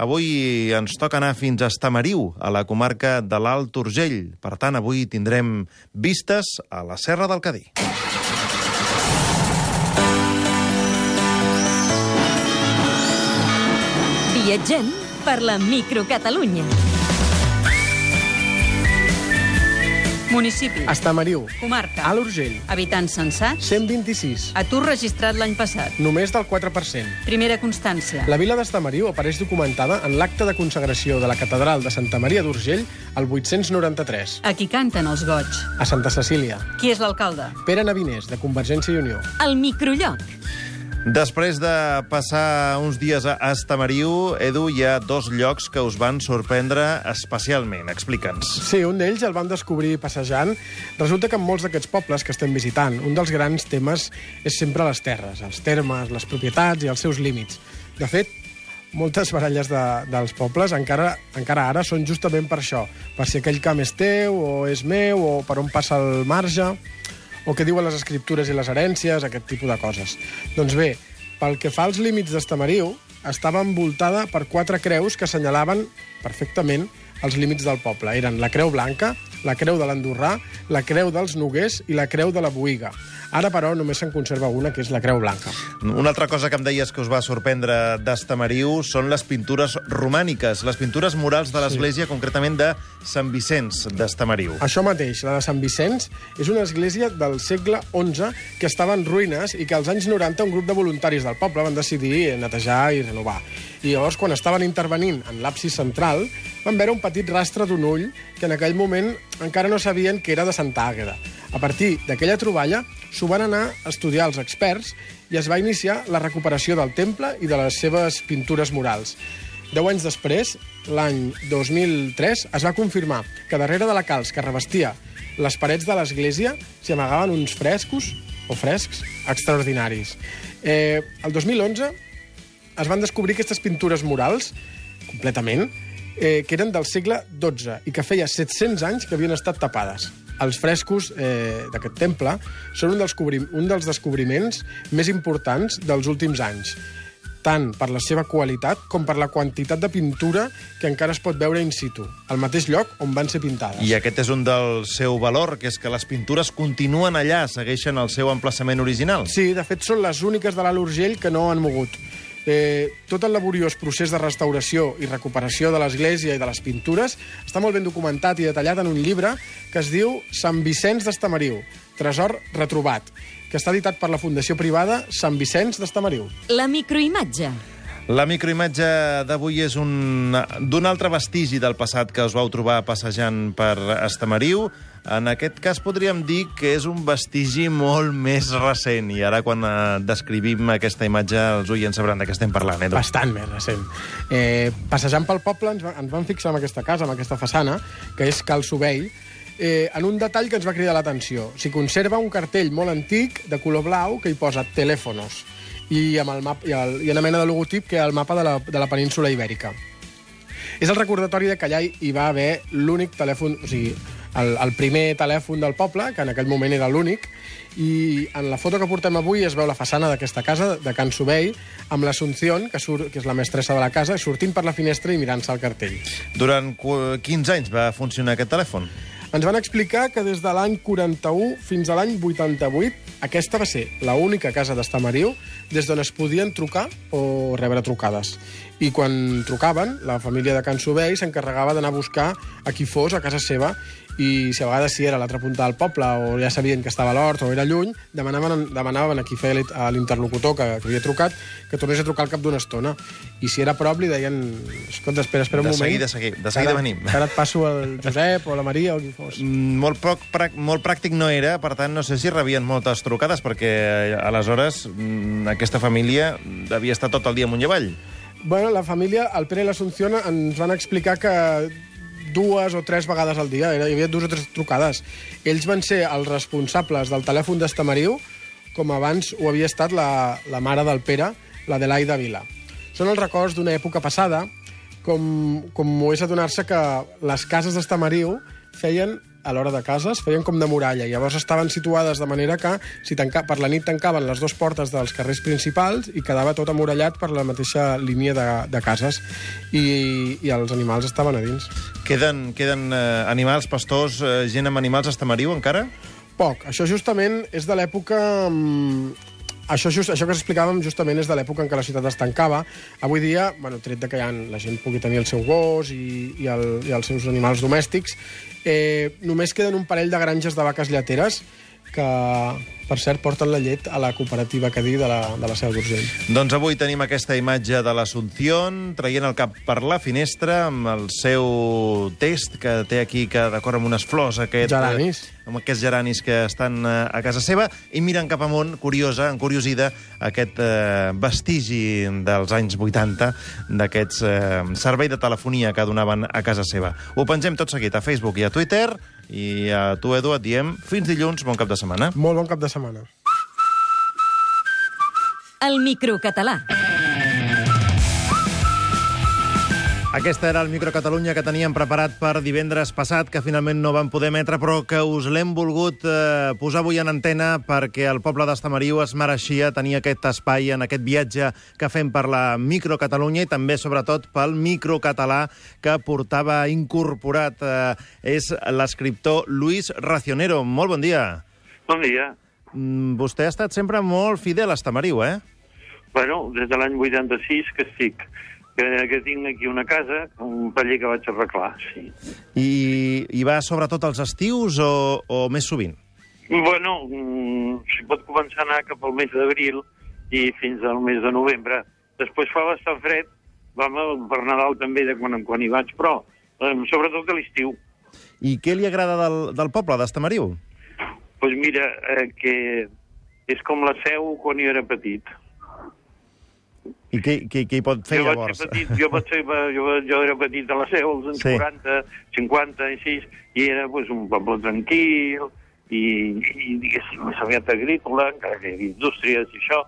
Avui ens toca anar fins a Estamariu, a la comarca de l'Alt Urgell. Per tant, avui tindrem vistes a la Serra del Cadí. Viatgem per la microcatalunya. Municipi. Estamariu. Comarca. Alt Urgell. Habitants censats. 126. Atur registrat l'any passat. Només del 4%. Primera constància. La vila d'Estamariu apareix documentada en l'acte de consagració de la catedral de Santa Maria d'Urgell al 893. A qui canten els goig? A Santa Cecília. Qui és l'alcalde? Pere Navinés, de Convergència i Unió. El microlloc. Després de passar uns dies a Estamariu, Edu, hi ha dos llocs que us van sorprendre especialment. Explica'ns. Sí, un d'ells el vam descobrir passejant. Resulta que en molts d'aquests pobles que estem visitant, un dels grans temes és sempre les terres, els termes, les propietats i els seus límits. De fet, moltes baralles de, dels pobles encara, encara ara són justament per això, per si aquell camp és teu o és meu o per on passa el marge o què diuen les escriptures i les herències, aquest tipus de coses. Doncs bé, pel que fa als límits d'Estamariu, estava envoltada per quatre creus que assenyalaven perfectament els límits del poble. Eren la Creu Blanca, la Creu de l'Andorrà, la Creu dels Noguers i la Creu de la Boiga. Ara, però, només se'n conserva una, que és la Creu Blanca. Una altra cosa que em deies que us va sorprendre d'Estamariu són les pintures romàniques, les pintures murals de l'església, sí. concretament de Sant Vicenç d'Estamariu. Això mateix, la de Sant Vicenç, és una església del segle XI que estava en ruïnes i que als anys 90 un grup de voluntaris del poble van decidir netejar i renovar. I llavors, quan estaven intervenint en l'absis central, van veure un petit rastre d'un ull que en aquell moment encara no sabien que era de Santa Àgueda. A partir d'aquella troballa, s'ho van anar a estudiar els experts i es va iniciar la recuperació del temple i de les seves pintures murals. Deu anys després, l'any 2003, es va confirmar que darrere de la calç que revestia les parets de l'església s'hi amagaven uns frescos o frescs extraordinaris. Eh, el 2011 es van descobrir aquestes pintures murals, completament, eh, que eren del segle XII i que feia 700 anys que havien estat tapades. Els frescos eh, d'aquest temple són un dels, un dels descobriments més importants dels últims anys tant per la seva qualitat com per la quantitat de pintura que encara es pot veure in situ, al mateix lloc on van ser pintades. I aquest és un del seu valor, que és que les pintures continuen allà, segueixen el seu emplaçament original. Sí, de fet són les úniques de l'Alt Urgell que no han mogut. Eh, tot el laboriós procés de restauració i recuperació de l'església i de les pintures està molt ben documentat i detallat en un llibre que es diu Sant Vicenç d'Estamariu, tresor retrobat, que està editat per la Fundació Privada Sant Vicenç d'Estamariu. La microimatge. La microimatge d'avui és un d'un altre vestigi del passat que us vau trobar passejant per Estamariu. En aquest cas podríem dir que és un vestigi molt més recent i ara quan eh, descrivim aquesta imatge els oients sabran de què estem parlant. Eh? Bastant més recent. Eh, passejant pel poble ens, ens vam fixar en aquesta casa, en aquesta façana, que és Cal Sobell, eh, en un detall que ens va cridar l'atenció. S'hi conserva un cartell molt antic de color blau que hi posa telèfonos i amb, el map, i, el, i una mena de logotip que és el mapa de la, de la península ibèrica. És el recordatori de que allà hi va haver l'únic telèfon, o sigui, el, el primer telèfon del poble, que en aquell moment era l'únic, i en la foto que portem avui es veu la façana d'aquesta casa, de Can Sobell, amb l'Assumpción, que, surt, que és la mestressa de la casa, sortint per la finestra i mirant-se al cartell. Durant 15 anys va funcionar aquest telèfon? Ens van explicar que des de l'any 41 fins a l'any 88 aquesta va ser l'única casa d'Estamariu des d'on es podien trucar o rebre trucades. I quan trucaven, la família de Can Sobell s'encarregava d'anar a buscar a qui fos a casa seva i si a vegades si era a l'altra punta del poble o ja sabien que estava a l'hort o era lluny, demanaven, demanaven a qui feia l'interlocutor que, que havia trucat que tornés a trucar al cap d'una estona. I si era a prop li deien, escolta, espera, espera un de moment. Seguida, de seguida, de seguida ara, venim. Ara et passo el Josep o la Maria o qui fos. Mm, molt, poc, molt pràctic no era, per tant, no sé si rebien moltes trucades, perquè eh, aleshores mm, aquesta família devia estar tot el dia amunt i avall. Bueno, la família, el Pere i l'Assumpció ens van explicar que dues o tres vegades al dia, hi havia dues o tres trucades. Ells van ser els responsables del telèfon d'Estamariu, com abans ho havia estat la, la mare del Pere, l'Adelaida Vila. Són els records d'una època passada, com, com ho és adonar-se que les cases d'Estamariu feien a l'hora de cases, feien com de muralla. Llavors estaven situades de manera que si tanca, per la nit tancaven les dues portes dels carrers principals i quedava tot amurallat per la mateixa línia de, de cases. I, I els animals estaven a dins. Queden, queden eh, animals, pastors, eh, gent amb animals Estamariu, encara? Poc. Això justament és de l'època... mm, Això, just, això que explicàvem justament és de l'època en què la ciutat es tancava. Avui dia, bueno, tret de que ja la gent pugui tenir el seu gos i, i, el, i els seus animals domèstics, eh, només queden un parell de granges de vaques lleteres que, per cert, porten la llet a la cooperativa Cadí de la, de la Seu d'Urgell. Doncs avui tenim aquesta imatge de l'Assumpción traient el cap per la finestra amb el seu test que té aquí que decora amb unes flors aquest, Geranis. eh, amb aquests geranis que estan eh, a casa seva i mirant cap amunt, curiosa, encuriosida aquest eh, vestigi dels anys 80 d'aquests eh, servei de telefonia que donaven a casa seva. Ho pengem tot seguit a Facebook i a Twitter i a tu, Edu, et diem fins dilluns, bon cap de setmana. Molt bon cap de setmana. El microcatalà. Aquesta era el Micro Catalunya que teníem preparat per divendres passat, que finalment no vam poder emetre, però que us l'hem volgut eh, posar avui en antena perquè el poble d'Estamariu es mereixia tenir aquest espai en aquest viatge que fem per la Micro Catalunya i també, sobretot, pel microcatalà que portava incorporat. Eh, és l'escriptor Luis Racionero. Molt bon dia. Bon dia. Mm, Vostè ha estat sempre molt fidel a Estamariu, eh? Bueno, des de l'any 86 que estic, que, que tinc aquí una casa, un paller que vaig arreglar, sí. I, i va sobretot als estius o, o més sovint? Bueno, mm, si pot començar a anar cap al mes d'abril i fins al mes de novembre. Després fa bastant fred, vam per Nadal també de quan en quan hi vaig, però eh, sobretot a l'estiu. I què li agrada del, del poble, d'Estamariu? Doncs pues mira, eh, que és com la seu quan jo era petit. I què, què, què hi pot fer jo llavors? Petit, jo, vaig ser, jo, jo era petit a la Seu, als anys Sí. sí. 40, 50 i 6, i era pues, un poble tranquil, i, i diguéssim, més aviat agrícola, encara que hi havia indústries i això,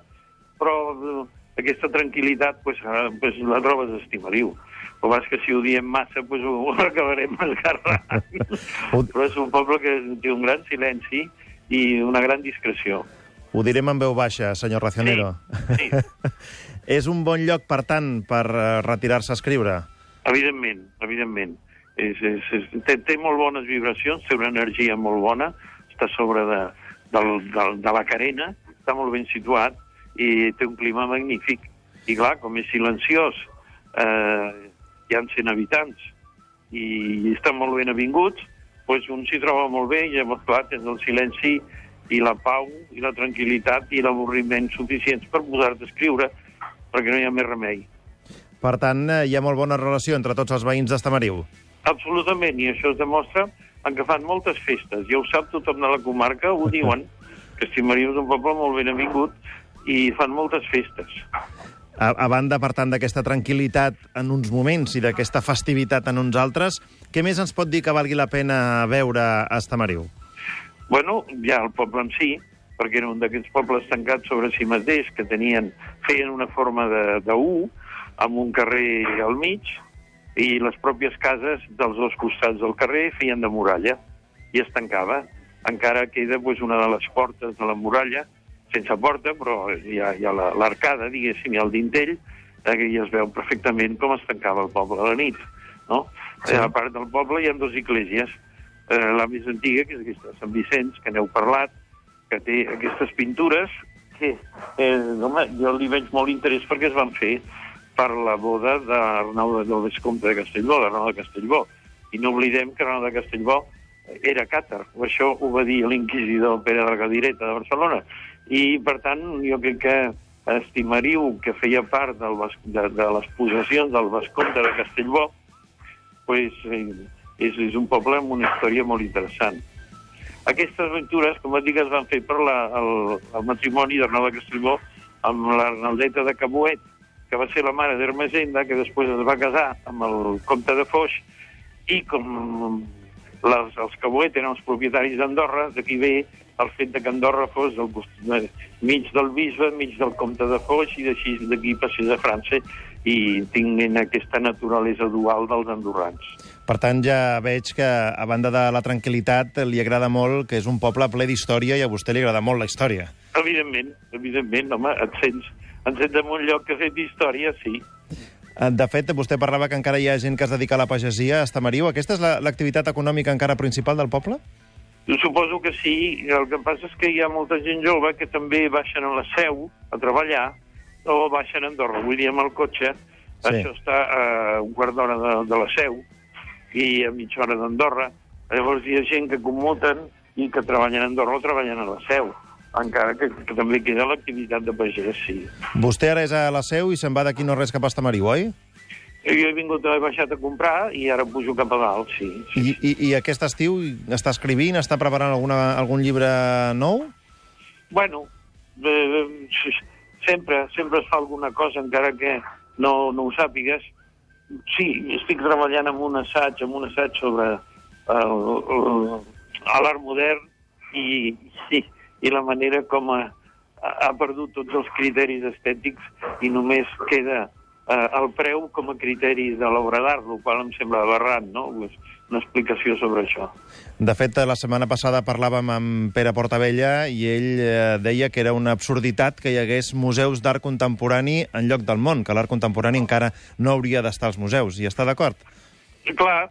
però eh, aquesta tranquil·litat pues, eh, pues, la trobes Estimariu. El que que si ho diem massa, pues, ho, acabarem esgarrant. Però és un poble que té un gran silenci i una gran discreció. Ho direm en veu baixa, senyor Racionero. Sí, és un bon lloc, per tant, per eh, retirar-se a escriure? Evidentment, evidentment. És, és, és, té, té molt bones vibracions, té una energia molt bona, està sobre de, del, del, de la carena, està molt ben situat i té un clima magnífic. I clar, com és silenciós, eh, hi ha 100 habitants i estan molt ben avinguts, doncs un s'hi troba molt bé i llavors, clar, tens el silenci i la pau i la tranquil·litat i l'avorriment suficients per posar-te a escriure perquè no hi ha més remei. Per tant, eh, hi ha molt bona relació entre tots els veïns d'Estamariu. Absolutament, i això es demostra en que fan moltes festes. Ja ho sap tothom de la comarca, ho diuen, que Estimariu és un poble molt ben avingut i fan moltes festes. A, a banda, per tant, d'aquesta tranquil·litat en uns moments i d'aquesta festivitat en uns altres, què més ens pot dir que valgui la pena veure a Estamariu? Bueno, ja el poble en si, perquè era un d'aquests pobles tancats sobre si mateix, que tenien, feien una forma de, de U, amb un carrer al mig, i les pròpies cases dels dos costats del carrer feien de muralla, i es tancava. Encara queda pues, una de les portes de la muralla, sense porta, però hi ha, hi ha la- l'arcada, diguéssim, i el dintell, eh, que ja es veu perfectament com es tancava el poble a la nit. No? Sí. A part del poble hi ha dues esglésies. Eh, la més antiga, que és aquesta de Sant Vicenç, que n'heu parlat, que té aquestes pintures que, eh, home, jo li veig molt interès perquè es van fer per la boda d'Arnau de- del de Castellbó, d'Arnau de Castellbó. I no oblidem que Arnau de Castellbó era càtar, o això ho va dir l'inquisidor Pere de la Cadireta de Barcelona. I, per tant, jo crec que Estimariu, que feia part del, de, de les possessions del Vescomte de Castellbó, pues, eh, és, és un poble amb una història molt interessant. Aquestes aventures, com et dic, es van fer per la, el, el matrimoni d'Arnau de Castellbó amb l'Arnaldeta de Cabuet, que va ser la mare d'Hermesenda, que després es va casar amb el comte de Foix, i com les, els Cabuet eren els propietaris d'Andorra, d'aquí ve el fet de que Andorra fos del, de, mig del bisbe, mig del comte de Foix, i d'aquí passés a França, i tinguin aquesta naturalesa dual dels andorrans. Per tant, ja veig que, a banda de la tranquil·litat, li agrada molt, que és un poble ple d'història i a vostè li agrada molt la història. Evidentment, evidentment, home, et sents, et sents en un lloc que ha fet història, sí. Eh, De fet, vostè parlava que encara hi ha gent que es dedica a la pagesia a Estamariu. Aquesta és la- l'activitat econòmica encara principal del poble? Jo suposo que sí, el que passa és que hi ha molta gent jove que també baixen a la seu a treballar o baixen a Andorra. Vull dir, amb el cotxe, Sí. això està a un quart d'hora de, de la seu i a mitja hora d'Andorra. Llavors hi ha gent que commuten i que treballen a Andorra o treballen a la seu, encara que, que també queda l'activitat de pagès, sí. Vostè ara és a la seu i se'n va d'aquí no res cap a Estamariu, oi? Jo he vingut, he baixat a comprar i ara pujo cap a dalt, sí. sí. I, i, i aquest estiu està escrivint, està preparant alguna, algun llibre nou? Bueno, eh, sempre, sempre es fa alguna cosa, encara que no, no ho sàpigues. Sí, estic treballant en un assaig, en un assaig sobre l'art modern i, i, i la manera com ha, ha perdut tots els criteris estètics i només queda eh, el preu com a criteri de l'obra d'art, el qual em sembla aberrant, no? Pues una explicació sobre això. De fet, la setmana passada parlàvem amb Pere Portabella i ell eh, deia que era una absurditat que hi hagués museus d'art contemporani en lloc del món, que l'art contemporani encara no hauria d'estar als museus. I està d'acord? Clar,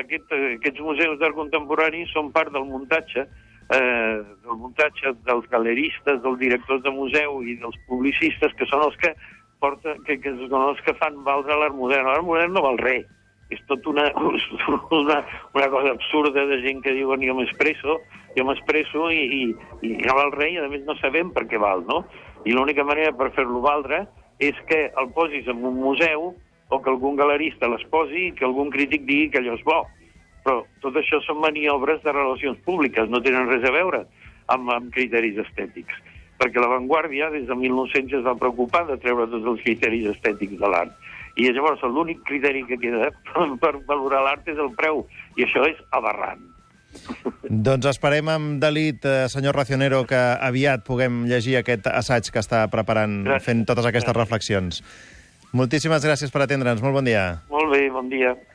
aquest, aquests museus d'art contemporani són part del muntatge, eh, del muntatge dels galeristes, dels directors de museu i dels publicistes, que són els que, porta, que, que són els que fan valdre l'art modern. L'art modern no val res. És tot una, una, una cosa absurda de gent que diuen jo m'expresso, jo m'expresso i, i, i no val res i a més no sabem per què val, no? I l'única manera per fer-lo valdre és que el posis en un museu o que algun galerista les posi i que algun crític digui que allò és bo. Però tot això són maniobres de relacions públiques, no tenen res a veure amb, amb criteris estètics. Perquè la Vanguardia, des de 1900, es va preocupar de treure tots els criteris estètics de l'art. I llavors l'únic criteri que queda per valorar l'art és el preu, i això és aberrant. Doncs esperem amb delit, eh, senyor Racionero, que aviat puguem llegir aquest assaig que està preparant, Gràcies. fent totes aquestes reflexions. Moltíssimes gràcies per atendre'ns. Molt bon dia. Molt bé, bon dia.